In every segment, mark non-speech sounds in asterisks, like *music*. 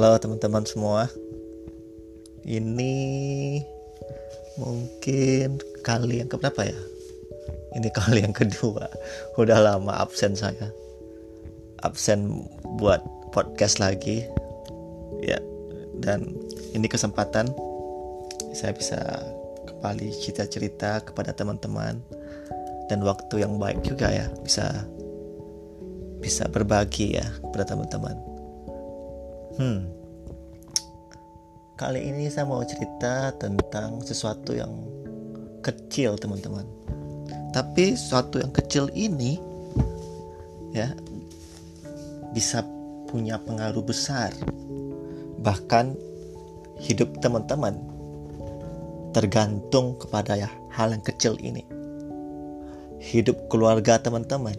Halo teman-teman semua. Ini mungkin kali yang keberapa ya? Ini *laughs* kali yang kedua. Udah lama absen saya. Absen buat podcast lagi. Ya, dan ini kesempatan saya bisa kembali cerita-cerita kepada teman-teman dan waktu yang baik juga ya bisa bisa berbagi ya kepada teman-teman. Hmm. Kali ini saya mau cerita tentang sesuatu yang kecil, teman-teman. Tapi sesuatu yang kecil ini ya bisa punya pengaruh besar. Bahkan hidup teman-teman tergantung kepada ya hal yang kecil ini. Hidup keluarga teman-teman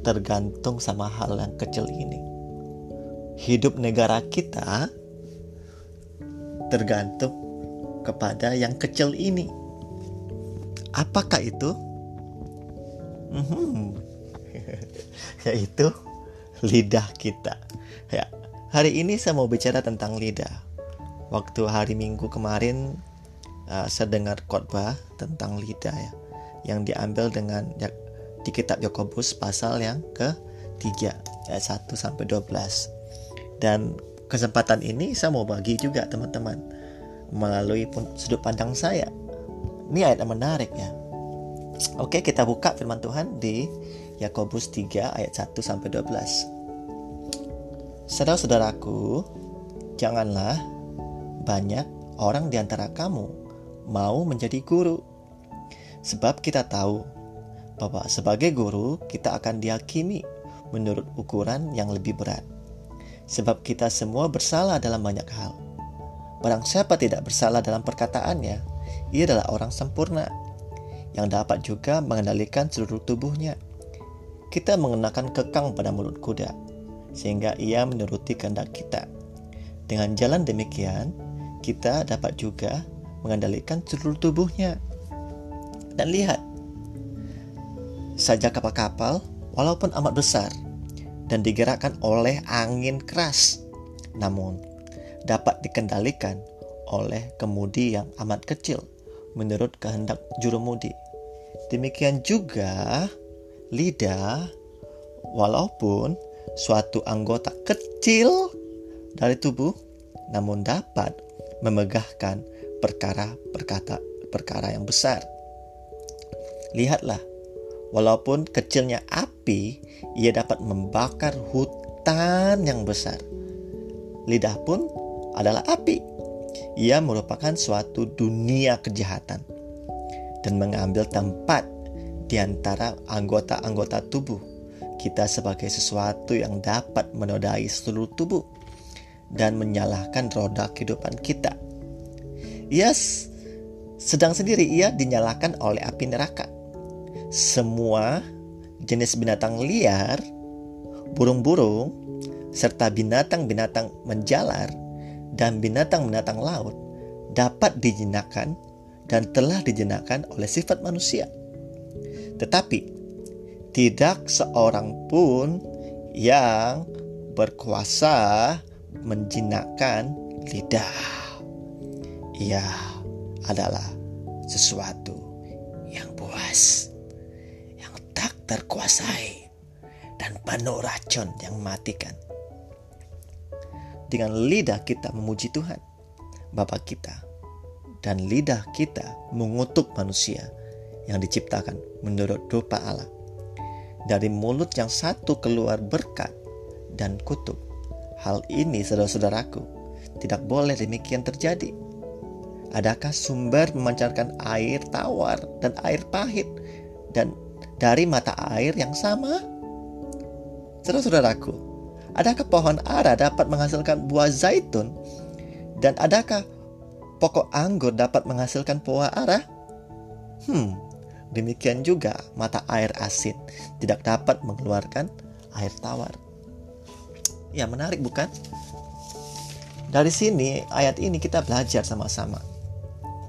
tergantung sama hal yang kecil ini. Hidup negara kita tergantung kepada yang kecil ini. Apakah itu? Hmm, *laughs* yaitu lidah kita. Ya, hari ini saya mau bicara tentang lidah. Waktu hari Minggu kemarin uh, saya dengar khotbah tentang lidah ya, yang diambil dengan ya, di kitab Yakobus pasal yang ke-3 ayat 1 sampai 12. Dan kesempatan ini saya mau bagi juga teman-teman melalui sudut pandang saya. Ini ayat yang menarik ya. Oke, kita buka firman Tuhan di Yakobus 3 ayat 1 sampai 12. Saudara-saudaraku, janganlah banyak orang di antara kamu mau menjadi guru. Sebab kita tahu bahwa sebagai guru kita akan dihakimi menurut ukuran yang lebih berat. Sebab kita semua bersalah dalam banyak hal. Barang siapa tidak bersalah dalam perkataannya, ia adalah orang sempurna yang dapat juga mengendalikan seluruh tubuhnya. Kita mengenakan kekang pada mulut kuda, sehingga ia menuruti kehendak kita. Dengan jalan demikian, kita dapat juga mengendalikan seluruh tubuhnya. Dan lihat, saja kapal-kapal walaupun amat besar dan digerakkan oleh angin keras namun dapat dikendalikan oleh kemudi yang amat kecil menurut kehendak jurumudi. Demikian juga lidah walaupun suatu anggota kecil dari tubuh namun dapat memegahkan perkara-perkara perkara yang besar. Lihatlah Walaupun kecilnya api, ia dapat membakar hutan yang besar. Lidah pun adalah api. Ia merupakan suatu dunia kejahatan dan mengambil tempat di antara anggota-anggota tubuh kita sebagai sesuatu yang dapat menodai seluruh tubuh dan menyalahkan roda kehidupan kita. Ia sedang sendiri ia dinyalakan oleh api neraka semua jenis binatang liar, burung-burung, serta binatang-binatang menjalar dan binatang-binatang laut dapat dijinakan dan telah dijinakan oleh sifat manusia. Tetapi tidak seorang pun yang berkuasa menjinakkan lidah. Ia adalah sesuatu yang puas terkuasai dan penuh racun yang mematikan. Dengan lidah kita memuji Tuhan, Bapa kita, dan lidah kita mengutuk manusia yang diciptakan menurut rupa Allah. Dari mulut yang satu keluar berkat dan kutuk. Hal ini, saudara-saudaraku, tidak boleh demikian terjadi. Adakah sumber memancarkan air tawar dan air pahit dan dari mata air yang sama? Saudara-saudaraku, adakah pohon ara dapat menghasilkan buah zaitun? Dan adakah pokok anggur dapat menghasilkan buah ara? Hmm, demikian juga mata air asin tidak dapat mengeluarkan air tawar. Ya, menarik bukan? Dari sini, ayat ini kita belajar sama-sama.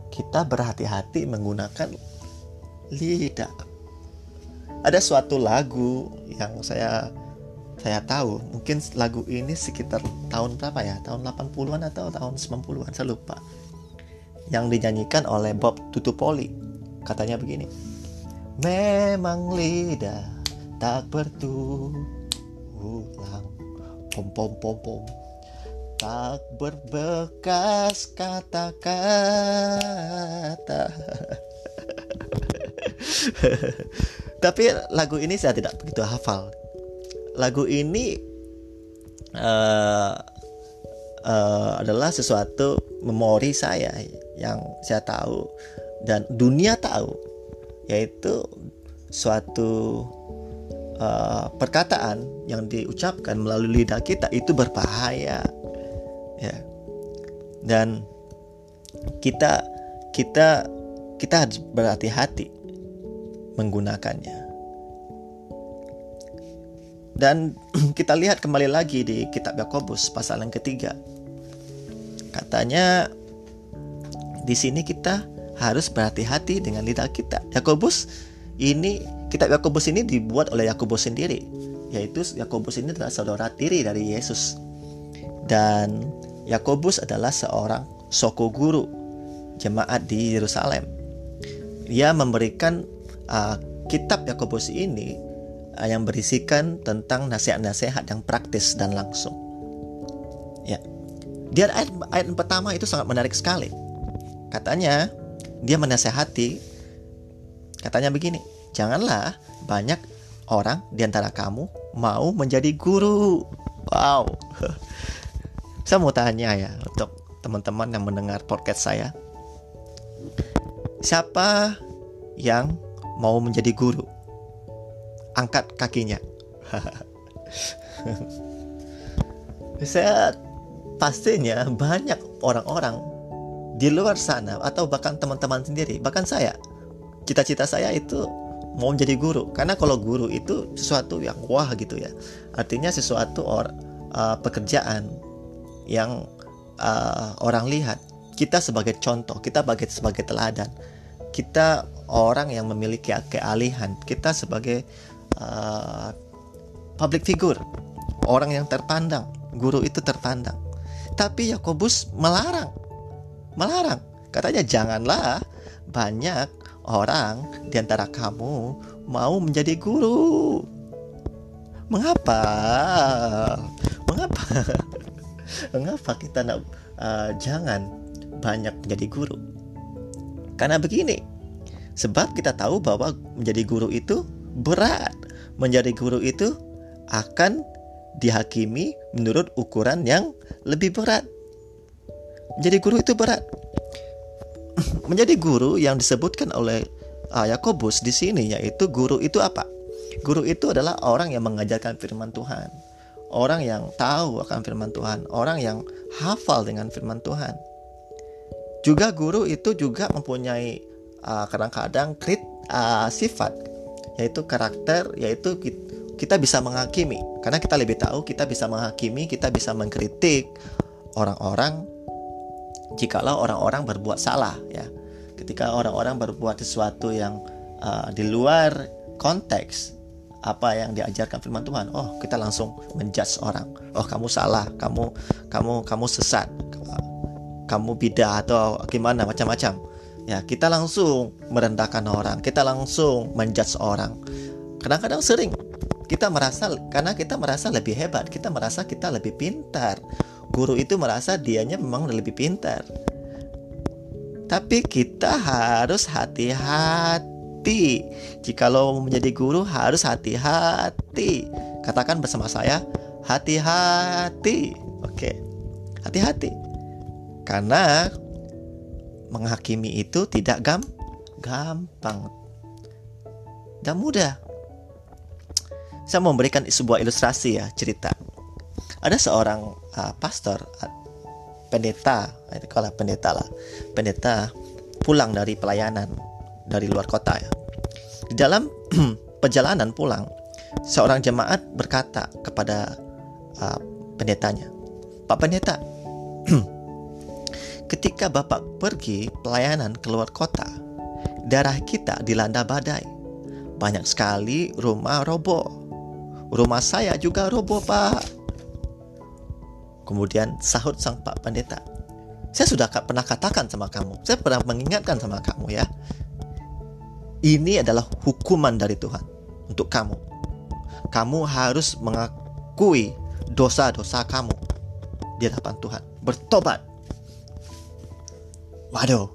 Kita berhati-hati menggunakan lidah ada suatu lagu yang saya saya tahu. Mungkin lagu ini sekitar tahun berapa ya? Tahun 80-an atau tahun 90-an saya lupa. Yang dinyanyikan oleh Bob Tutupoli katanya begini. Memang lidah tak bertulang. Pom pom pom pom. Tak berbekas kata-kata *laughs* tapi lagu ini saya tidak begitu hafal. Lagu ini uh, uh, adalah sesuatu memori saya yang saya tahu dan dunia tahu yaitu suatu uh, perkataan yang diucapkan melalui lidah kita itu berbahaya ya. Dan kita kita kita harus berhati-hati menggunakannya. Dan *clears throat* kita lihat kembali lagi di kitab Yakobus pasal yang ketiga. Katanya di sini kita harus berhati-hati dengan lidah kita. Yakobus ini kitab Yakobus ini dibuat oleh Yakobus sendiri yaitu Yakobus ini adalah saudara tiri dari Yesus. Dan Yakobus adalah seorang soko guru jemaat di Yerusalem. Dia memberikan uh, kitab Yakobus ini uh, yang berisikan tentang nasihat-nasihat yang praktis dan langsung. Ya. Dia ayat, ayat pertama itu sangat menarik sekali. Katanya dia menasehati katanya begini, janganlah banyak orang di antara kamu mau menjadi guru. Wow. *laughs* Saya mau tanya ya untuk teman-teman yang mendengar podcast saya. Siapa yang mau menjadi guru? Angkat kakinya. *laughs* saya pastinya banyak orang-orang di luar sana atau bahkan teman-teman sendiri, bahkan saya. Cita-cita saya itu mau menjadi guru karena kalau guru itu sesuatu yang wah gitu ya. Artinya sesuatu or uh, pekerjaan yang uh, orang lihat kita sebagai contoh kita sebagai sebagai teladan kita orang yang memiliki kealihan kita sebagai uh, public figure orang yang terpandang guru itu terpandang. Tapi Yakobus melarang melarang. Katanya janganlah banyak orang di antara kamu mau menjadi guru. Mengapa? Mengapa? *laughs* Mengapa kita nak uh, jangan banyak menjadi guru? Karena begini, sebab kita tahu bahwa menjadi guru itu berat. Menjadi guru itu akan dihakimi menurut ukuran yang lebih berat. Menjadi guru itu berat. *laughs* Menjadi guru yang disebutkan oleh uh, Yakobus di sini yaitu guru itu apa? Guru itu adalah orang yang mengajarkan firman Tuhan orang yang tahu akan firman Tuhan, orang yang hafal dengan firman Tuhan. Juga guru itu juga mempunyai uh, kadang-kadang krit uh, sifat yaitu karakter yaitu kita bisa menghakimi karena kita lebih tahu kita bisa menghakimi kita bisa mengkritik orang-orang jikalau orang-orang berbuat salah ya ketika orang-orang berbuat sesuatu yang uh, di luar konteks apa yang diajarkan firman Tuhan. Oh, kita langsung menjudge orang. Oh, kamu salah, kamu kamu kamu sesat. Kamu bidah atau gimana macam-macam. Ya, kita langsung merendahkan orang, kita langsung menjudge orang. Kadang-kadang sering kita merasa karena kita merasa lebih hebat, kita merasa kita lebih pintar. Guru itu merasa dianya memang lebih pintar. Tapi kita harus hati-hati hati. Jikalau menjadi guru harus hati-hati. Katakan bersama saya, hati-hati. Oke. Hati-hati. Karena menghakimi itu tidak gam gampang dan mudah. Saya memberikan sebuah ilustrasi ya, cerita. Ada seorang uh, pastor, uh, pendeta, kalau pendeta lah, pendeta pulang dari pelayanan dari luar kota ya. Di dalam *clears throat* perjalanan pulang, seorang jemaat berkata kepada uh, pendetanya, "Pak pendeta, *clears throat* ketika Bapak pergi pelayanan keluar kota, darah kita dilanda badai. Banyak sekali rumah roboh. Rumah saya juga roboh, Pak." Kemudian sahut sang Pak Pendeta, saya sudah pernah katakan sama kamu, saya pernah mengingatkan sama kamu ya. Ini adalah hukuman dari Tuhan untuk kamu. Kamu harus mengakui dosa-dosa kamu di hadapan Tuhan. Bertobat. Waduh,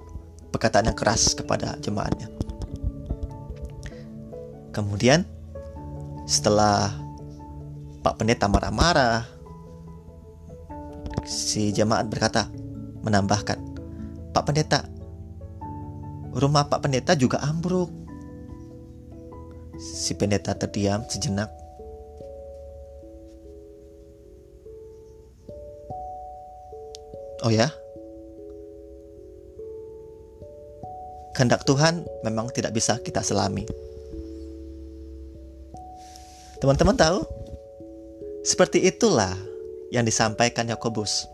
perkataan yang keras kepada jemaatnya. Kemudian setelah Pak Pendeta marah-marah, si jemaat berkata, menambahkan, Pak Pendeta, rumah Pak Pendeta juga ambruk. Si pendeta terdiam sejenak. Oh ya? Kehendak Tuhan memang tidak bisa kita selami. Teman-teman tahu? Seperti itulah yang disampaikan Yakobus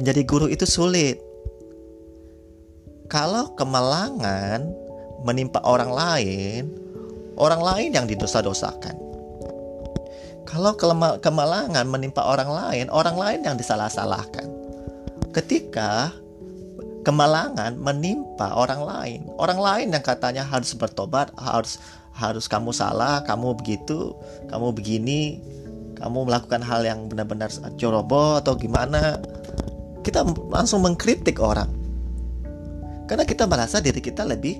menjadi guru itu sulit. Kalau kemalangan menimpa orang lain, orang lain yang didosa-dosakan. Kalau kemalangan menimpa orang lain, orang lain yang disalah-salahkan. Ketika kemalangan menimpa orang lain, orang lain yang katanya harus bertobat, harus harus kamu salah, kamu begitu, kamu begini, kamu melakukan hal yang benar-benar ceroboh atau gimana, kita langsung mengkritik orang. Karena kita merasa diri kita lebih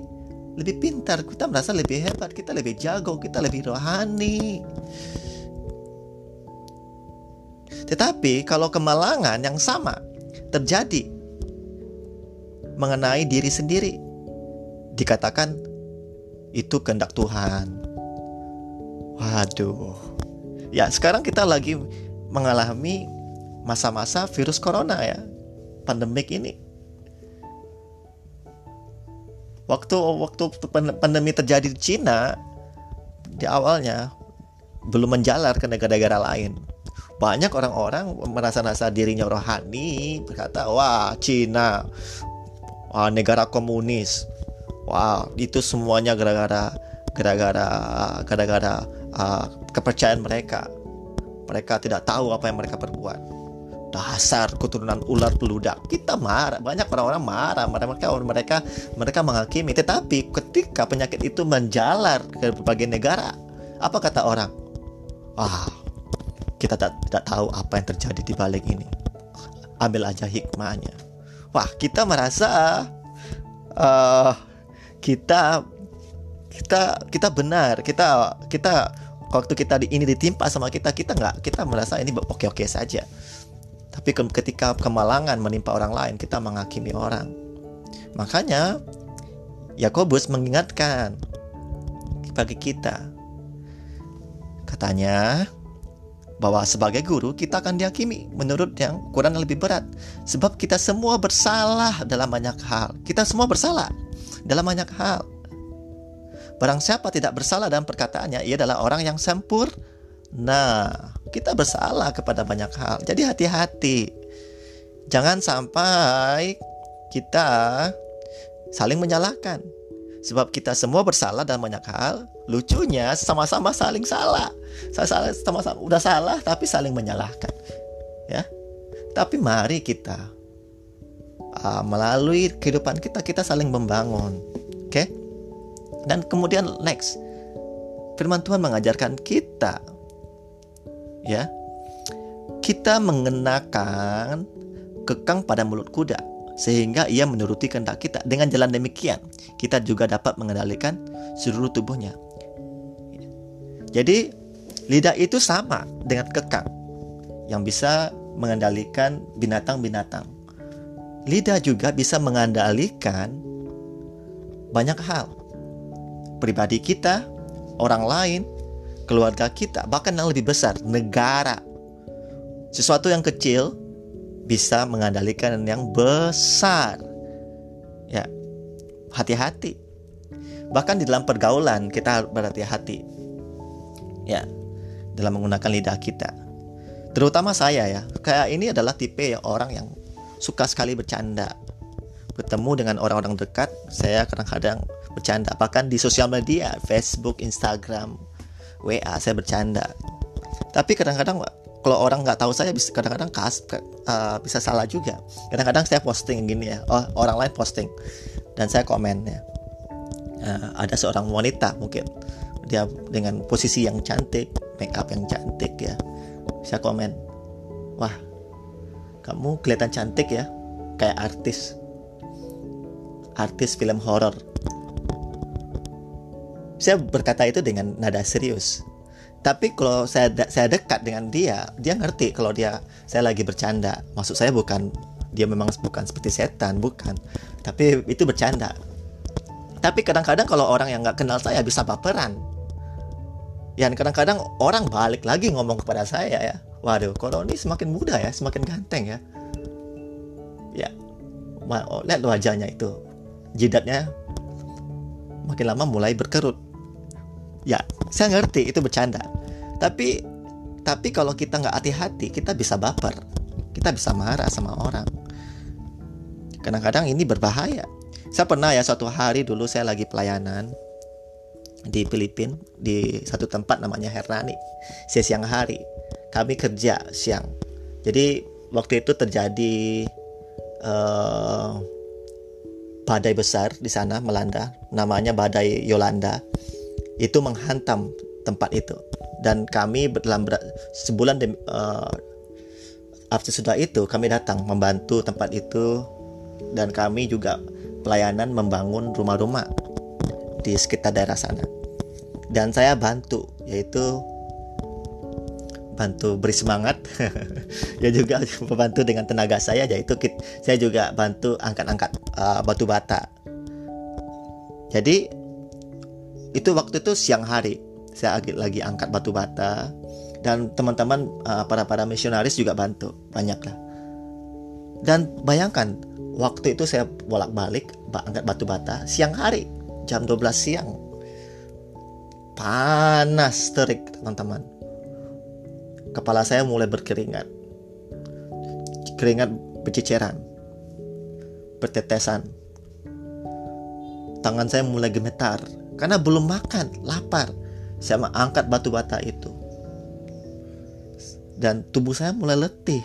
lebih pintar, kita merasa lebih hebat, kita lebih jago, kita lebih rohani. Tetapi kalau kemalangan yang sama terjadi mengenai diri sendiri, dikatakan itu kehendak Tuhan. Waduh. Ya, sekarang kita lagi mengalami masa-masa virus corona ya pandemik ini. Waktu waktu pandemi terjadi di Cina di awalnya belum menjalar ke negara-negara lain. Banyak orang-orang merasa-rasa dirinya rohani, berkata, "Wah, Cina, wah, negara komunis. Wah, itu semuanya gara-gara gara-gara gara-gara uh, kepercayaan mereka. Mereka tidak tahu apa yang mereka perbuat." dasar keturunan ular peludak kita marah banyak orang-orang marah mereka mereka mereka menghakimi tetapi ketika penyakit itu menjalar ke berbagai negara apa kata orang ah kita tak, tidak tahu apa yang terjadi di balik ini ambil aja hikmahnya wah kita merasa uh, kita kita kita benar kita kita waktu kita di, ini ditimpa sama kita kita nggak kita merasa ini oke oke saja tapi ketika kemalangan menimpa orang lain, kita menghakimi orang. Makanya Yakobus mengingatkan bagi kita. Katanya bahwa sebagai guru kita akan dihakimi menurut yang kurang lebih berat sebab kita semua bersalah dalam banyak hal. Kita semua bersalah dalam banyak hal. Barang siapa tidak bersalah dalam perkataannya, ia adalah orang yang sempurna Nah, kita bersalah kepada banyak hal. Jadi hati-hati. Jangan sampai kita saling menyalahkan. Sebab kita semua bersalah dalam banyak hal. Lucunya sama-sama saling salah. Saya sama-sama udah salah tapi saling menyalahkan. Ya. Tapi mari kita uh, melalui kehidupan kita kita saling membangun. Oke? Okay? Dan kemudian next. Firman Tuhan mengajarkan kita ya kita mengenakan kekang pada mulut kuda sehingga ia menuruti kehendak kita. Dengan jalan demikian, kita juga dapat mengendalikan seluruh tubuhnya. Jadi, lidah itu sama dengan kekang yang bisa mengendalikan binatang-binatang. Lidah juga bisa mengendalikan banyak hal. Pribadi kita, orang lain, keluarga kita, bahkan yang lebih besar, negara. Sesuatu yang kecil bisa mengendalikan yang besar. Ya, hati-hati. Bahkan di dalam pergaulan kita berhati-hati. Ya, dalam menggunakan lidah kita. Terutama saya ya, kayak ini adalah tipe yang orang yang suka sekali bercanda. Bertemu dengan orang-orang dekat, saya kadang-kadang bercanda. Bahkan di sosial media, Facebook, Instagram, WA saya bercanda tapi kadang-kadang kalau orang nggak tahu saya bisa kadang-kadang kas uh, bisa salah juga. Kadang-kadang saya posting gini ya oh orang lain posting dan saya komen ya. Uh, ada seorang wanita mungkin dia dengan posisi yang cantik make up yang cantik ya saya komen wah kamu kelihatan cantik ya kayak artis artis film horor. Saya berkata itu dengan nada serius tapi kalau saya saya dekat dengan dia dia ngerti kalau dia saya lagi bercanda. Maksud saya bukan dia memang bukan seperti setan bukan. Tapi itu bercanda. Tapi kadang-kadang kalau orang yang nggak kenal saya bisa baperan. Ya kadang-kadang orang balik lagi ngomong kepada saya ya. Waduh kalau ini semakin muda ya semakin ganteng ya. Ya oh, lihat wajahnya itu. Jidatnya makin lama mulai berkerut. Ya saya ngerti itu bercanda. Tapi tapi kalau kita nggak hati-hati kita bisa baper. Kita bisa marah sama orang. Kadang-kadang ini berbahaya. Saya pernah ya suatu hari dulu saya lagi pelayanan di Filipina di satu tempat namanya Hernani saya siang hari. Kami kerja siang. Jadi waktu itu terjadi uh, badai besar di sana melanda. Namanya badai Yolanda itu menghantam tempat itu. Dan kami dalam sebulan de, uh, after sudah itu kami datang membantu tempat itu. Dan kami juga pelayanan membangun rumah-rumah di sekitar daerah sana. Dan saya bantu yaitu bantu beri semangat. *laughs* Ya juga *laughs* membantu dengan tenaga saya yaitu saya juga bantu angkat-angkat uh, batu bata. Jadi itu waktu itu siang hari. Saya lagi angkat batu bata. Dan teman-teman uh, para para misionaris juga bantu. Banyak lah dan bayangkan waktu itu saya bolak-balik angkat batu bata siang hari. Jam 12 siang. Panas terik teman-teman. Kepala saya mulai berkeringat. Keringat berceceran. Bertetesan. Tangan saya mulai gemetar karena belum makan, lapar. Saya mengangkat batu bata itu. Dan tubuh saya mulai letih.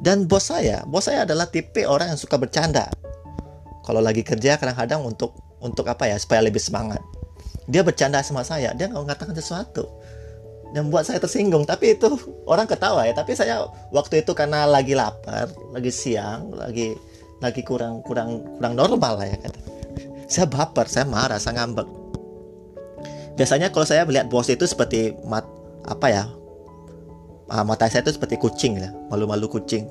Dan bos saya, bos saya adalah tipe orang yang suka bercanda. Kalau lagi kerja kadang-kadang untuk untuk apa ya supaya lebih semangat. Dia bercanda sama saya, dia nggak mengatakan sesuatu dan buat saya tersinggung tapi itu orang ketawa ya tapi saya waktu itu karena lagi lapar lagi siang lagi lagi kurang kurang kurang normal lah ya kata saya baper, saya marah, saya ngambek. Biasanya kalau saya melihat bos itu seperti mat apa ya? Ah, mata saya itu seperti kucing ya, malu-malu kucing.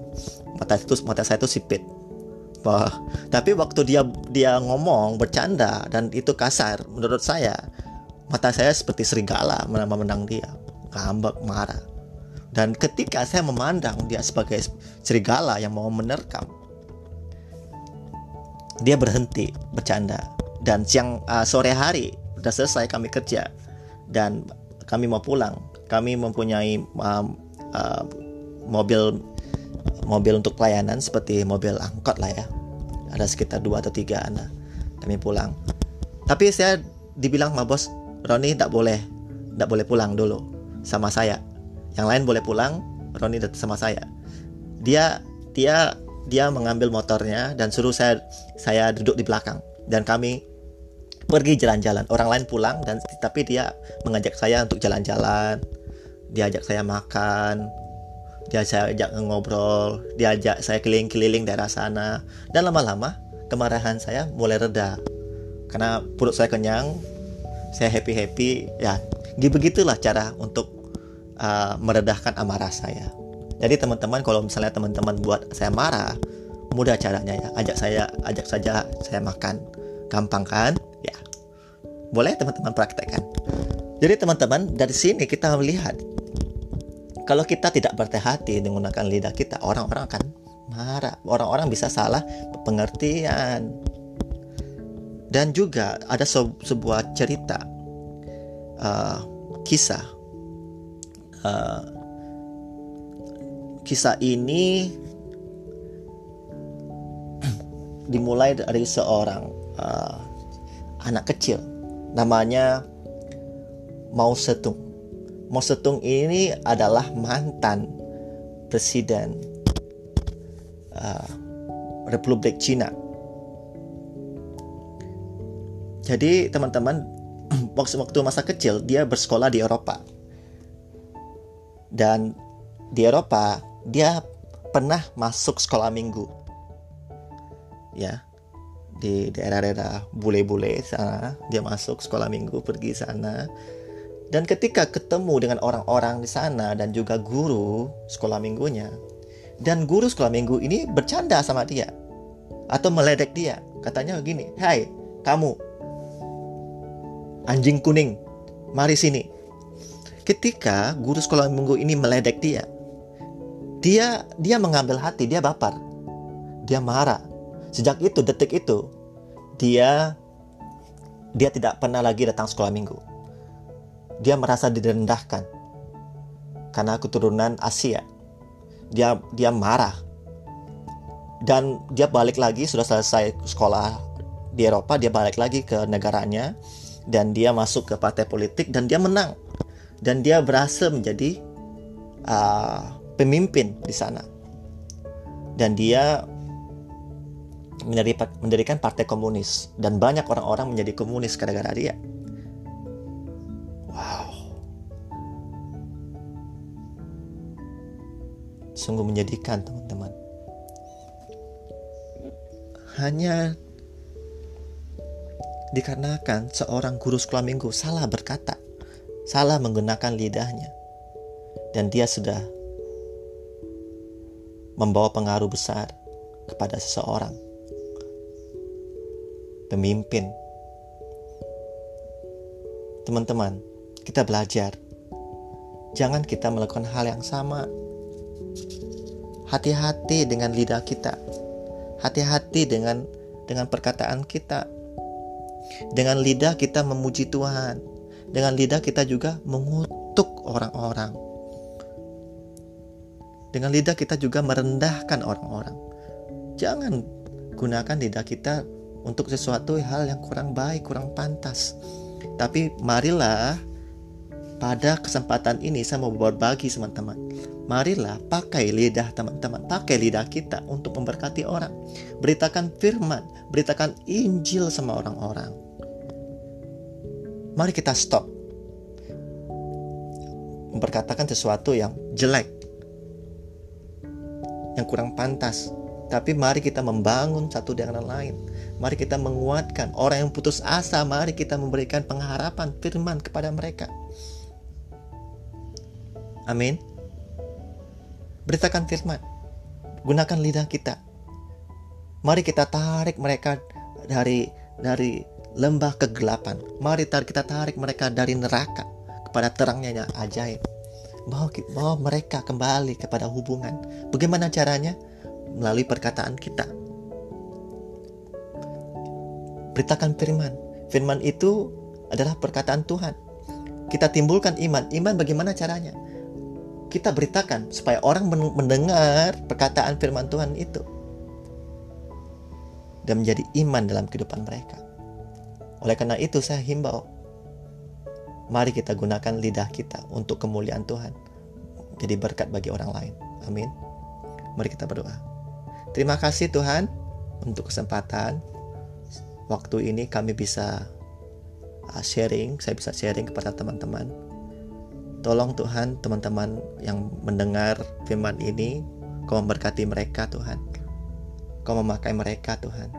Mata itu mata saya itu sipit. Wah, tapi waktu dia dia ngomong bercanda dan itu kasar, menurut saya mata saya seperti serigala memandang dia, ngambek, marah. Dan ketika saya memandang dia sebagai serigala yang mau menerkam, dia berhenti bercanda. Dan siang uh, sore hari udah selesai kami kerja. Dan kami mau pulang. Kami mempunyai um, uh, mobil mobil untuk pelayanan seperti mobil angkot lah ya. Ada sekitar dua atau tiga anak. Kami pulang. Tapi saya dibilang sama bos Roni tidak boleh tidak boleh pulang dulu sama saya. Yang lain boleh pulang Roni sama saya. Dia dia dia mengambil motornya dan suruh saya saya duduk di belakang. Dan kami pergi jalan-jalan. Orang lain pulang dan tapi dia mengajak saya untuk jalan-jalan. Diajak saya makan. Dia saya ajak ngobrol. Diajak saya keliling-keliling daerah sana. Dan lama-lama kemarahan saya mulai reda. Karena perut saya kenyang saya happy happy ya begitulah cara untuk uh, meredahkan amarah saya jadi teman-teman kalau misalnya teman-teman buat saya marah, mudah caranya ya. Ajak saya, ajak saja saya makan. Gampang kan? Ya. Boleh teman-teman praktekkan. Jadi teman-teman, dari sini kita melihat kalau kita tidak berhati-hati menggunakan lidah kita, orang-orang akan marah. Orang-orang bisa salah pengertian. Dan juga ada sebuah cerita uh, kisah uh, kisah ini dimulai dari seorang uh, anak kecil namanya Mao Zedong. Mao Zedong ini adalah mantan presiden uh, Republik Cina. Jadi teman-teman *clears throat* waktu masa kecil dia bersekolah di Eropa dan di Eropa dia pernah masuk sekolah minggu. Ya di daerah-daerah bule-bule sana dia masuk sekolah minggu pergi sana. Dan ketika ketemu dengan orang-orang di sana dan juga guru sekolah minggunya dan guru sekolah minggu ini bercanda sama dia atau meledek dia katanya begini hai kamu anjing kuning mari sini. Ketika guru sekolah minggu ini meledek dia dia dia mengambil hati dia baper dia marah. Sejak itu detik itu dia dia tidak pernah lagi datang sekolah minggu. Dia merasa direndahkan karena keturunan Asia. Dia dia marah. Dan dia balik lagi sudah selesai sekolah di Eropa dia balik lagi ke negaranya dan dia masuk ke partai politik dan dia menang. Dan dia berhasil menjadi uh, pemimpin di sana. Dan dia mendirikan partai komunis dan banyak orang-orang menjadi komunis gara-gara dia. Wow. Sungguh menyedihkan teman-teman. Hanya dikarenakan seorang guru sekolah minggu salah berkata, salah menggunakan lidahnya, dan dia sudah membawa pengaruh besar kepada seseorang. Pemimpin. Teman-teman, kita belajar. Jangan kita melakukan hal yang sama. Hati-hati dengan lidah kita. Hati-hati dengan dengan perkataan kita. Dengan lidah kita memuji Tuhan. Dengan lidah kita juga mengutuk orang-orang dengan lidah kita juga merendahkan orang-orang. Jangan gunakan lidah kita untuk sesuatu hal yang kurang baik, kurang pantas. Tapi marilah pada kesempatan ini saya mau berbagi teman-teman. Marilah pakai lidah teman-teman, pakai lidah kita untuk memberkati orang. Beritakan firman, beritakan Injil sama orang-orang. Mari kita stop memperkatakan sesuatu yang jelek yang kurang pantas. Tapi mari kita membangun satu dengan lain. Mari kita menguatkan orang yang putus asa. Mari kita memberikan pengharapan firman kepada mereka. Amin. Beritakan firman. Gunakan lidah kita. Mari kita tarik mereka dari dari lembah kegelapan. Mari kita tarik mereka dari neraka kepada terangnya yang ajaib bawa, bawa mereka kembali kepada hubungan. Bagaimana caranya? Melalui perkataan kita. Beritakan firman. Firman itu adalah perkataan Tuhan. Kita timbulkan iman. Iman bagaimana caranya? Kita beritakan supaya orang mendengar perkataan firman Tuhan itu dan menjadi iman dalam kehidupan mereka. Oleh karena itu saya himbau Mari kita gunakan lidah kita untuk kemuliaan Tuhan. Jadi berkat bagi orang lain. Amin. Mari kita berdoa. Terima kasih Tuhan untuk kesempatan waktu ini kami bisa uh, sharing, saya bisa sharing kepada teman-teman. Tolong Tuhan teman-teman yang mendengar firman ini, Kau memberkati mereka Tuhan. Kau memakai mereka Tuhan.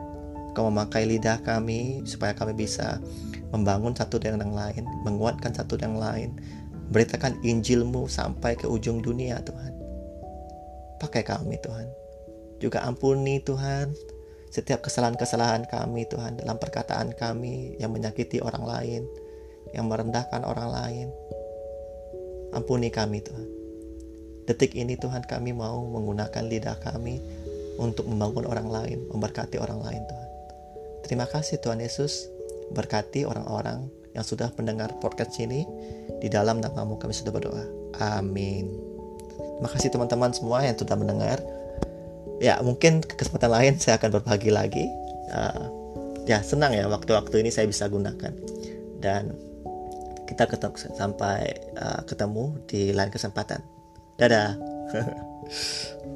Kau memakai lidah kami supaya kami bisa membangun satu dengan yang lain, menguatkan satu dengan yang lain, beritakan Injilmu sampai ke ujung dunia Tuhan. Pakai kami Tuhan. Juga ampuni Tuhan setiap kesalahan-kesalahan kami Tuhan dalam perkataan kami yang menyakiti orang lain, yang merendahkan orang lain. Ampuni kami Tuhan. Detik ini Tuhan kami mau menggunakan lidah kami untuk membangun orang lain, memberkati orang lain Tuhan. Terima kasih Tuhan Yesus. Berkati orang-orang yang sudah mendengar podcast ini. Di dalam namamu kami sudah berdoa. Amin. Terima kasih teman-teman semua yang sudah mendengar. Ya mungkin kesempatan lain saya akan berbagi lagi. Uh, ya senang ya waktu-waktu ini saya bisa gunakan. Dan kita ketemu sampai uh, ketemu di lain kesempatan dadah *laughs*